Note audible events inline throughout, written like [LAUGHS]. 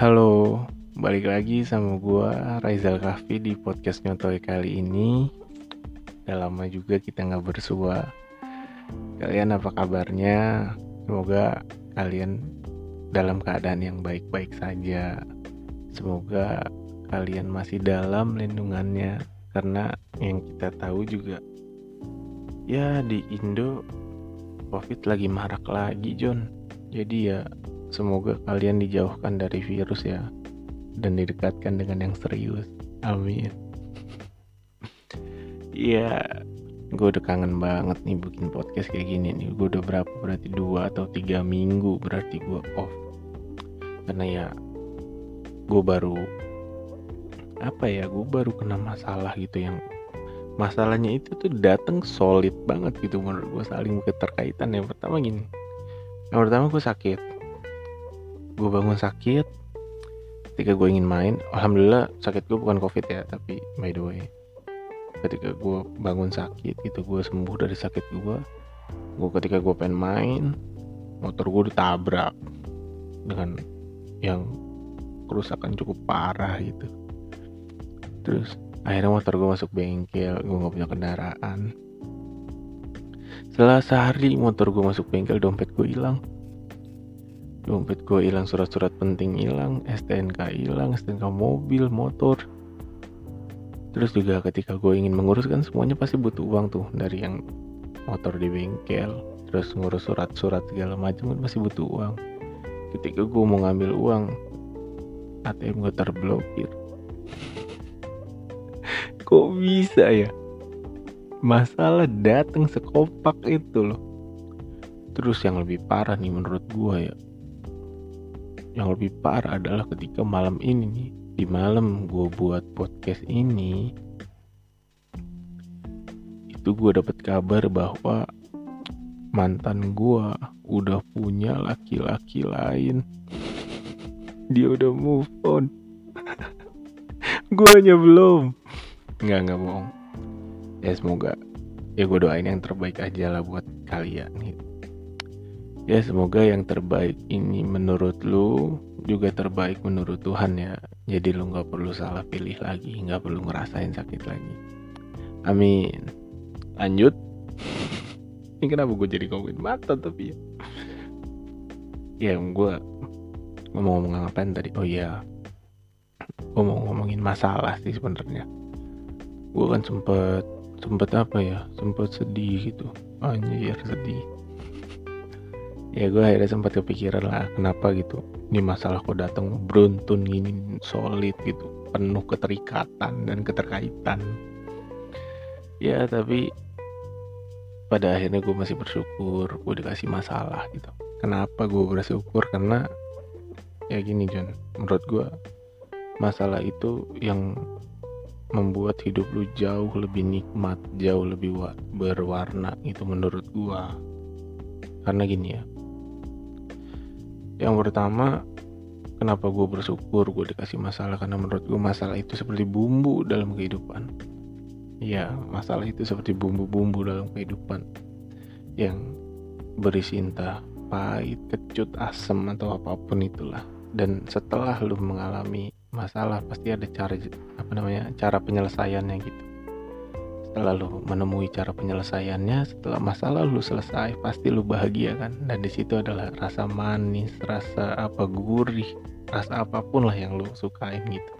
Halo, balik lagi sama gua Raizal Kahfi di podcast Nyotoy kali ini. Udah lama juga kita nggak bersua. Kalian apa kabarnya? Semoga kalian dalam keadaan yang baik-baik saja. Semoga kalian masih dalam lindungannya karena yang kita tahu juga ya di Indo Covid lagi marak lagi John. Jadi ya Semoga kalian dijauhkan dari virus ya dan didekatkan dengan yang serius. Amin. [LAUGHS] Iya, gue udah kangen banget nih bikin podcast kayak gini nih. Gue udah berapa berarti dua atau tiga minggu berarti gue off. Karena ya gue baru apa ya gue baru kena masalah gitu yang masalahnya itu tuh datang solid banget gitu menurut gue saling keterkaitan yang pertama gini yang pertama gue sakit gue bangun sakit ketika gue ingin main alhamdulillah sakit gue bukan covid ya tapi by the way ketika gue bangun sakit gitu gue sembuh dari sakit gue gue ketika gue pengen main motor gue ditabrak dengan yang kerusakan cukup parah gitu. Terus akhirnya motor gue masuk bengkel gue nggak punya kendaraan. Setelah sehari motor gue masuk bengkel dompet gue hilang dompet gue hilang surat-surat penting hilang STNK hilang STNK mobil motor. Terus juga ketika gue ingin menguruskan semuanya pasti butuh uang tuh dari yang motor di bengkel terus ngurus surat-surat segala macam kan pasti butuh uang. Ketika gue mau ngambil uang ATM gue terblokir. [LAUGHS] Kok bisa ya? Masalah datang sekompak itu loh. Terus yang lebih parah nih menurut gue ya yang lebih parah adalah ketika malam ini nih di malam gue buat podcast ini itu gue dapet kabar bahwa mantan gue udah punya laki-laki lain. [LAUGHS] Dia udah move on. [LAUGHS] Gue hanya belum. Nggak nggak bohong. Ya semoga ya gue doain yang terbaik aja lah buat kalian gitu ya semoga yang terbaik ini menurut lu juga terbaik menurut Tuhan ya. Jadi lu nggak perlu salah pilih lagi nggak perlu ngerasain sakit lagi. Amin. Lanjut. [LAUGHS] Ini kenapa gue jadi ngomongin mata tapi ya? Ya gue ngomong-ngomong ngapain tadi? Oh iya. Gue mau ngomongin masalah sih sebenarnya. Gue kan sempet sempet apa ya? Sempet sedih gitu. Anjir sedih ya gue akhirnya sempat kepikiran lah kenapa gitu ini masalah kok datang beruntun gini solid gitu penuh keterikatan dan keterkaitan. Ya tapi pada akhirnya gue masih bersyukur gue dikasih masalah gitu. Kenapa gue bersyukur? Karena ya gini John menurut gue masalah itu yang membuat hidup lu jauh lebih nikmat jauh lebih berwarna itu menurut gue karena gini ya yang pertama kenapa gue bersyukur gue dikasih masalah? Karena menurut gue masalah itu seperti bumbu dalam kehidupan. Ya masalah itu seperti bumbu-bumbu dalam kehidupan yang berisi entah pahit, kecut, asam atau apa pun itulah. Dan setelah lu mengalami masalah pasti ada cara apa namanya cara penyelesaiannya gitu setelah lu menemui cara penyelesaiannya setelah masalah lu selesai pasti lu bahagia kan? Dan di situ adalah rasa manis rasa apa gurih rasa apa pun lah yang lu sukain gitu.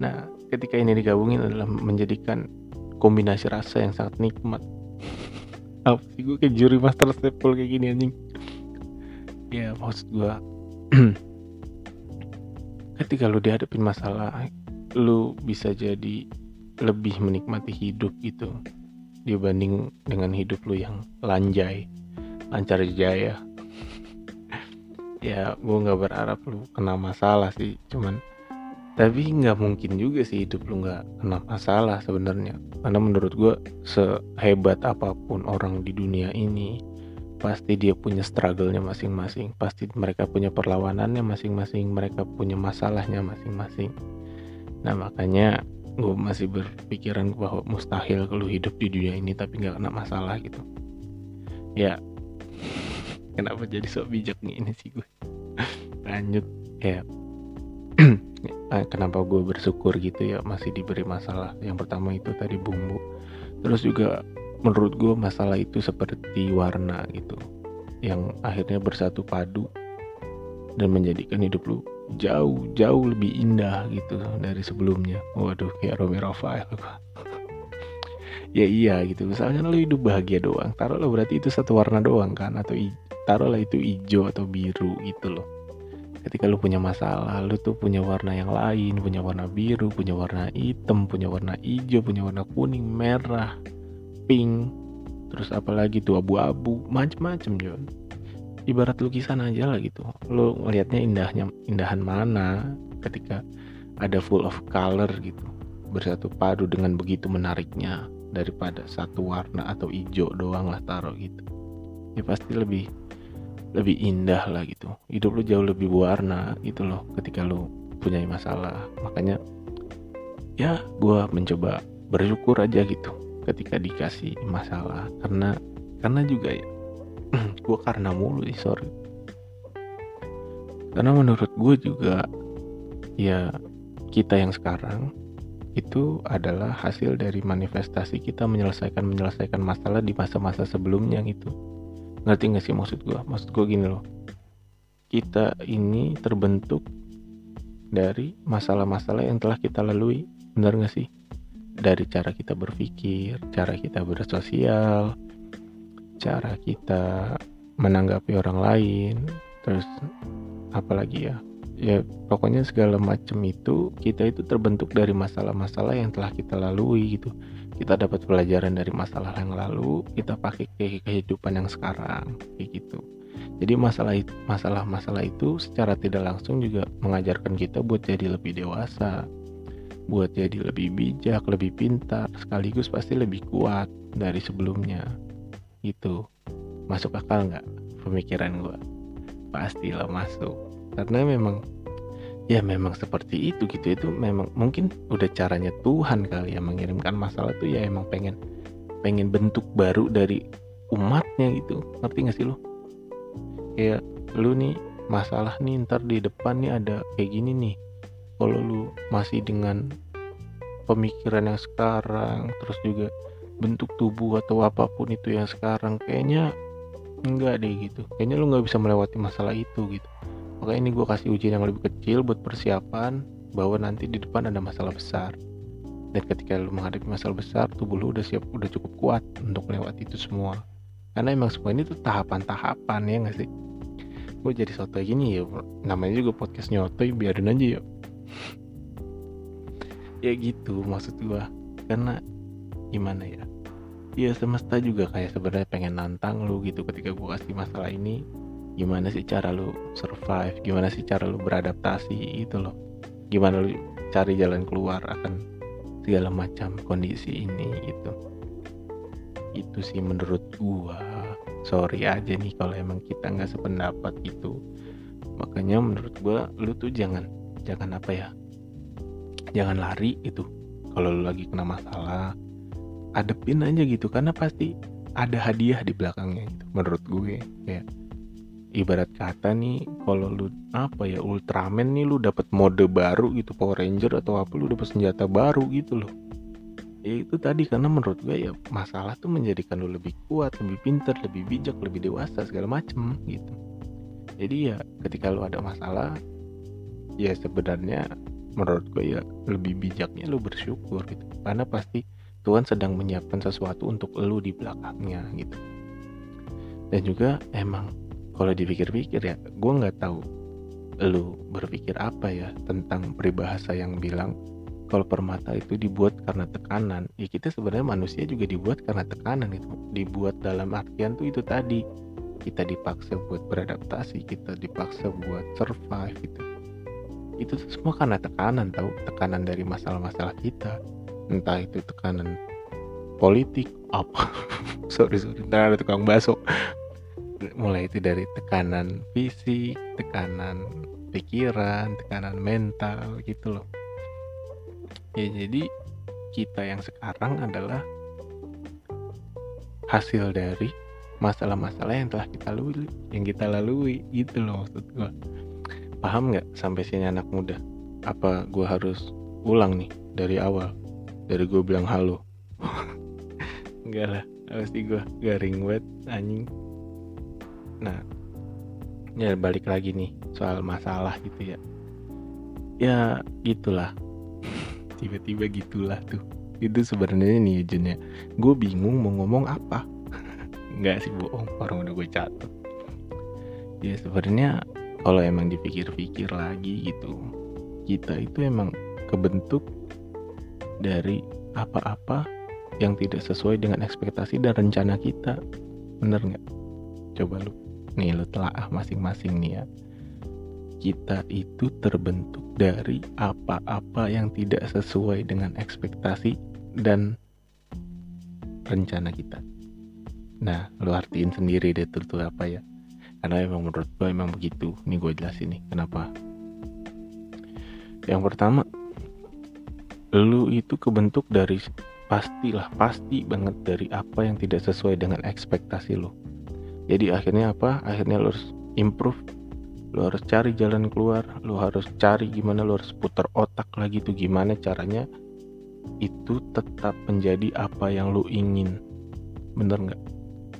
Nah ketika ini digabungin adalah menjadikan kombinasi rasa yang sangat nikmat. [LAUGHS] Apa sih gue kayak juri master staple kayak gini anjing. Ya maksud gue [CLEARS THROAT] ketika lu dihadapin masalah lu bisa jadi lebih menikmati hidup gitu dibanding dengan hidup lu yang lanjai lancar jaya. [LAUGHS] Ya gue nggak berharap lu kena masalah sih cuman tapi nggak mungkin juga sih hidup lu nggak kena masalah sebenarnya. Karena menurut gue sehebat apa pun orang di dunia ini pasti dia punya struggle-nya masing-masing pasti mereka punya perlawanannya masing-masing mereka punya masalahnya masing-masing. Nah makanya gue masih berpikiran bahwa mustahil kalau hidup di dunia ini tapi nggak kena masalah gitu. Ya. [LAUGHS] Kenapa jadi sok bijak nih ini sih gue [LAUGHS] lanjut ya. [CLEARS THROAT] Eh, kenapa gue bersyukur gitu ya masih diberi masalah? Yang pertama itu tadi bumbu. Terus juga menurut gue masalah itu seperti warna gitu yang akhirnya bersatu padu dan menjadikan hidup lu jauh jauh lebih indah gitu dari sebelumnya. Waduh kayak Romi Rafael ya iya gitu. Misalnya lu hidup bahagia doang taruhlah berarti itu satu warna doang kan? Atau taruhlah itu hijau atau biru gitu loh. Ketika lu punya masalah lu tuh punya warna yang lain. Punya warna biru punya warna hitam punya warna hijau punya warna kuning merah pink terus apalagi tuh abu-abu macem-macem John ibarat lukisan aja lah gitu. Lu ngelihatnya indahnya indahan mana ketika ada full of color gitu. Bersatu padu dengan begitu menariknya daripada satu warna atau hijau doang lah taruh gitu. Ya pasti lebih lebih indah lah gitu. Hidup lu jauh lebih berwarna gitu loh ketika lu punya masalah. Makanya ya gue mencoba bersyukur aja gitu ketika dikasih masalah. Karena karena juga ya [CLEARS THROAT] gue karena mulu sih sorry. Karena menurut gue juga ya kita yang sekarang itu adalah hasil dari manifestasi kita menyelesaikan menyelesaikan masalah di masa-masa sebelumnya gitu. Ngerti gak sih maksud gue maksud gue gini loh. Kita ini terbentuk dari masalah-masalah yang telah kita lalui benar gak sih? Dari cara kita berpikir cara kita bersosial cara kita menanggapi orang lain terus apalagi ya? Ya pokoknya segala macam itu kita itu terbentuk dari masalah-masalah yang telah kita lalui gitu. Kita dapat pelajaran dari masalah yang lalu kita pakai ke kehidupan yang sekarang kayak gitu. Jadi masalah masalah-masalah itu secara tidak langsung juga mengajarkan kita buat jadi lebih dewasa buat jadi lebih bijak lebih pintar sekaligus pasti lebih kuat dari sebelumnya gitu. Masuk akal nggak pemikiran gue pastilah masuk. Karena memang ya memang seperti itu gitu. Itu memang mungkin udah caranya Tuhan kali ya mengirimkan masalah tuh ya emang pengen pengen bentuk baru dari umatnya gitu. Ngerti gak sih lo kayak lu nih masalah nih ntar di depan nih ada kayak gini nih. Kalau lu masih dengan pemikiran yang sekarang terus juga bentuk tubuh atau apa pun itu yang sekarang kayaknya enggak deh gitu kayaknya lu nggak bisa melewati masalah itu gitu Makanya ini gue kasih ujian yang lebih kecil buat persiapan bahwa nanti di depan ada masalah besar. Dan ketika lu menghadapi masalah besar, tubuh lu udah siap, udah cukup kuat untuk melewati itu semua. Karena emang semua ini tuh tahapan-tahapan ya gak sih? Gue jadi soto gini ya, namanya juga podcast nyotoy, biarin aja yuk. ya gitu maksud gue. Karena gimana ya? Ya semesta juga kayak sebenarnya pengen nantang lu gitu ketika gue kasih masalah ini. Gimana sih cara lu survive? Gimana sih cara lu beradaptasi itu loh? Gimana lu cari jalan keluar akan segala macam kondisi ini gitu. Itu sih menurut gua. Sorry aja nih kalau emang kita nggak sependapat gitu. Makanya menurut gua lu tuh jangan jangan apa ya? Jangan lari itu kalau lu lagi kena masalah adepin aja gitu karena pasti ada hadiah di belakangnya gitu menurut gue. Kayak ibarat kata nih kalau lu apa ya Ultraman nih lu dapat mode baru gitu Power Ranger atau apa lu dapat senjata baru gitu loh. Ya itu tadi karena menurut gue ya masalah tuh menjadikan lu lebih kuat lebih pintar lebih bijak lebih dewasa segala macem gitu. Jadi ya ketika lu ada masalah ya sebenarnya menurut gue ya lebih bijaknya lu bersyukur gitu. Karena pasti Tuhan sedang menyiapkan sesuatu untuk lu di belakangnya gitu. Dan juga emang kalau dipikir-pikir ya gue nggak tahu lu berpikir apa ya tentang peribahasa yang bilang kalau permata itu dibuat karena tekanan. Ya kita sebenarnya manusia juga dibuat karena tekanan itu dibuat dalam artian tuh itu tadi. Kita dipaksa buat beradaptasi kita dipaksa buat survive gitu. Itu semua karena tekanan tahu? Tekanan dari masalah-masalah kita entah itu tekanan politik apa [LAUGHS] sorry sorry ntar ada tukang baso mulai itu dari tekanan fisik, tekanan pikiran, tekanan mental gitu loh. Ya jadi kita yang sekarang adalah hasil dari masalah-masalah yang telah kita lalui, yang kita lalui gitu loh maksud gue. Paham nggak sampai sini anak muda? apa gue harus ulang nih dari awal dari gue bilang halo. [LAUGHS] Enggak lah pasti gue garing banget anjing. Nah ya balik lagi nih soal masalah gitu ya. Ya gitulah. [LAUGHS] Tiba-tiba gitulah tuh. Itu sebenarnya nih Junnya gue bingung mau ngomong apa. [LAUGHS] Nggak sih bohong. Orang udah gue catat. Ya sebenarnya kalau emang dipikir-pikir lagi gitu kita itu emang kebentuk dari apa-apa yang tidak sesuai dengan ekspektasi dan rencana kita bener nggak coba lu nih lu telah masing-masing nih ya kita itu terbentuk dari apa-apa yang tidak sesuai dengan ekspektasi dan rencana kita. Nah, lu artiin sendiri deh tuh, apa ya. Karena emang menurut gue emang begitu. Ini gue jelasin nih, kenapa. Yang pertama, lu itu kebentuk dari pastilah, pasti banget dari apa yang tidak sesuai dengan ekspektasi lu. Jadi akhirnya apa? Akhirnya lu harus improve lu harus cari jalan keluar lu harus cari gimana lu harus putar otak lagi tuh gimana caranya itu tetap menjadi apa yang lu ingin bener nggak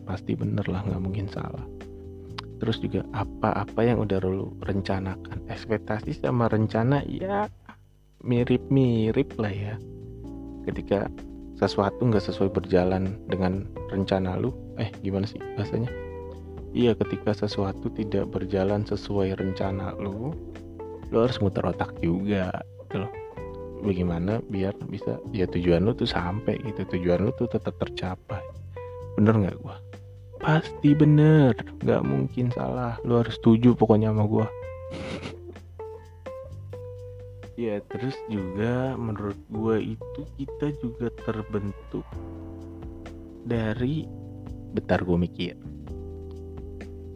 pasti bener lah nggak mungkin salah terus juga apa-apa yang udah lu rencanakan ekspektasi sama rencana ya mirip-mirip lah ya. Ketika sesuatu nggak sesuai berjalan dengan rencana lu eh gimana sih bahasanya? Iya ketika sesuatu tidak berjalan sesuai rencana lu Lu harus muter otak juga gitu loh. Bagaimana biar bisa ya tujuan lu tuh sampai gitu Tujuan lu tuh tetap tercapai. Bener gak gua? Pasti bener Gak mungkin salah Lu harus setuju pokoknya sama gua Ya terus juga menurut gua itu kita juga terbentuk dari Bentar gue mikir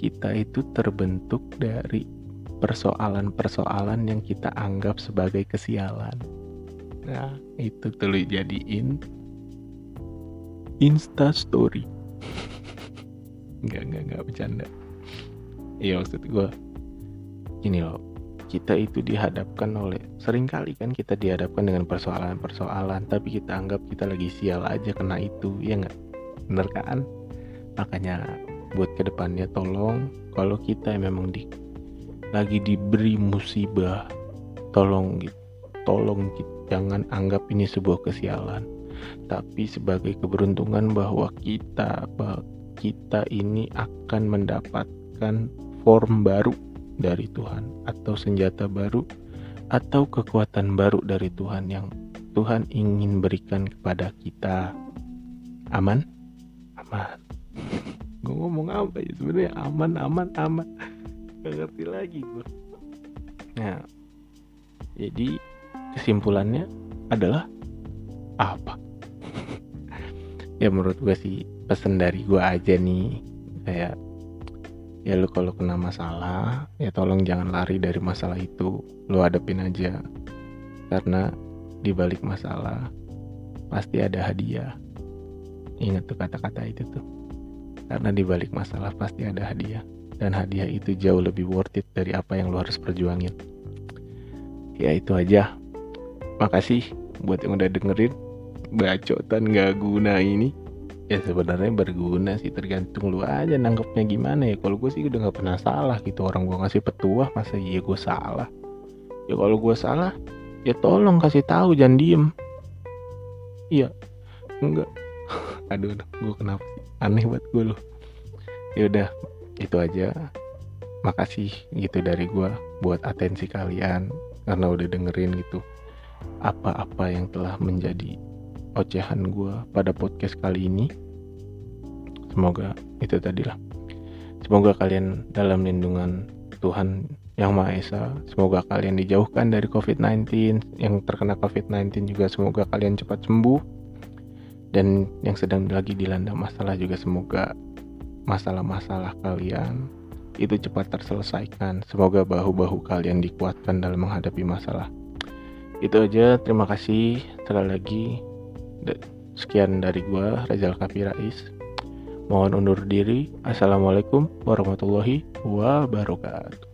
kita itu terbentuk dari persoalan-persoalan yang kita anggap sebagai kesialan. Nah, itu tuh jadiin Insta Story. [LAUGHS] Enggak, enggak, enggak bercanda. Iya maksud gue Gini loh Kita itu dihadapkan oleh Seringkali kan kita dihadapkan dengan persoalan-persoalan Tapi kita anggap kita lagi sial aja kena itu Ya nggak? Bener kan? Makanya buat ke depannya tolong kalau kita memang di lagi diberi musibah tolong tolong jangan anggap ini sebuah kesialan tapi sebagai keberuntungan bahwa kita bahwa kita ini akan mendapatkan form baru dari Tuhan atau senjata baru atau kekuatan baru dari Tuhan yang Tuhan ingin berikan kepada kita. Aman? Aman. [LAUGHS] Gue ngomong apa ya? Sebenarnya aman aman aman. [LAUGHS] Gak ngerti lagi gue nah jadi kesimpulannya adalah apa? [LAUGHS] Ya menurut gue sih pesan dari gue aja nih. Kayak ya lu kalau kena masalah ya tolong jangan lari dari masalah itu lu hadapin aja karena di balik masalah pasti ada hadiah ingat tuh kata-kata itu tuh karena di balik masalah pasti ada hadiah. Dan hadiah itu jauh lebih worth it dari apa yang lo harus perjuangin. Ya itu aja. Makasih buat yang udah dengerin bacotan gak guna ini. Ya sebenarnya berguna sih tergantung lu aja nangkepnya gimana ya. Kalau gue sih udah gak pernah salah gitu orang gue ngasih petuah masa iya gue salah. Ya kalau gue salah ya tolong kasih tahu jangan diem. Iya enggak. [LAUGHS] aduh, aduh gue kenapa aneh buat gue loh ya udah itu aja makasih gitu dari gue buat atensi kalian karena udah dengerin gitu apa-apa yang telah menjadi ocehan gue pada podcast kali ini semoga itu tadi lah semoga kalian dalam lindungan Tuhan yang Maha Esa semoga kalian dijauhkan dari COVID-19 yang terkena COVID-19 juga semoga kalian cepat sembuh dan yang sedang lagi dilanda masalah juga semoga masalah-masalah kalian itu cepat terselesaikan. Semoga bahu-bahu kalian dikuatkan dalam menghadapi masalah. Itu aja, terima kasih sekali lagi. Sekian dari gua Rezal Kafirais. Mohon undur diri. Assalamualaikum warahmatullahi wabarakatuh.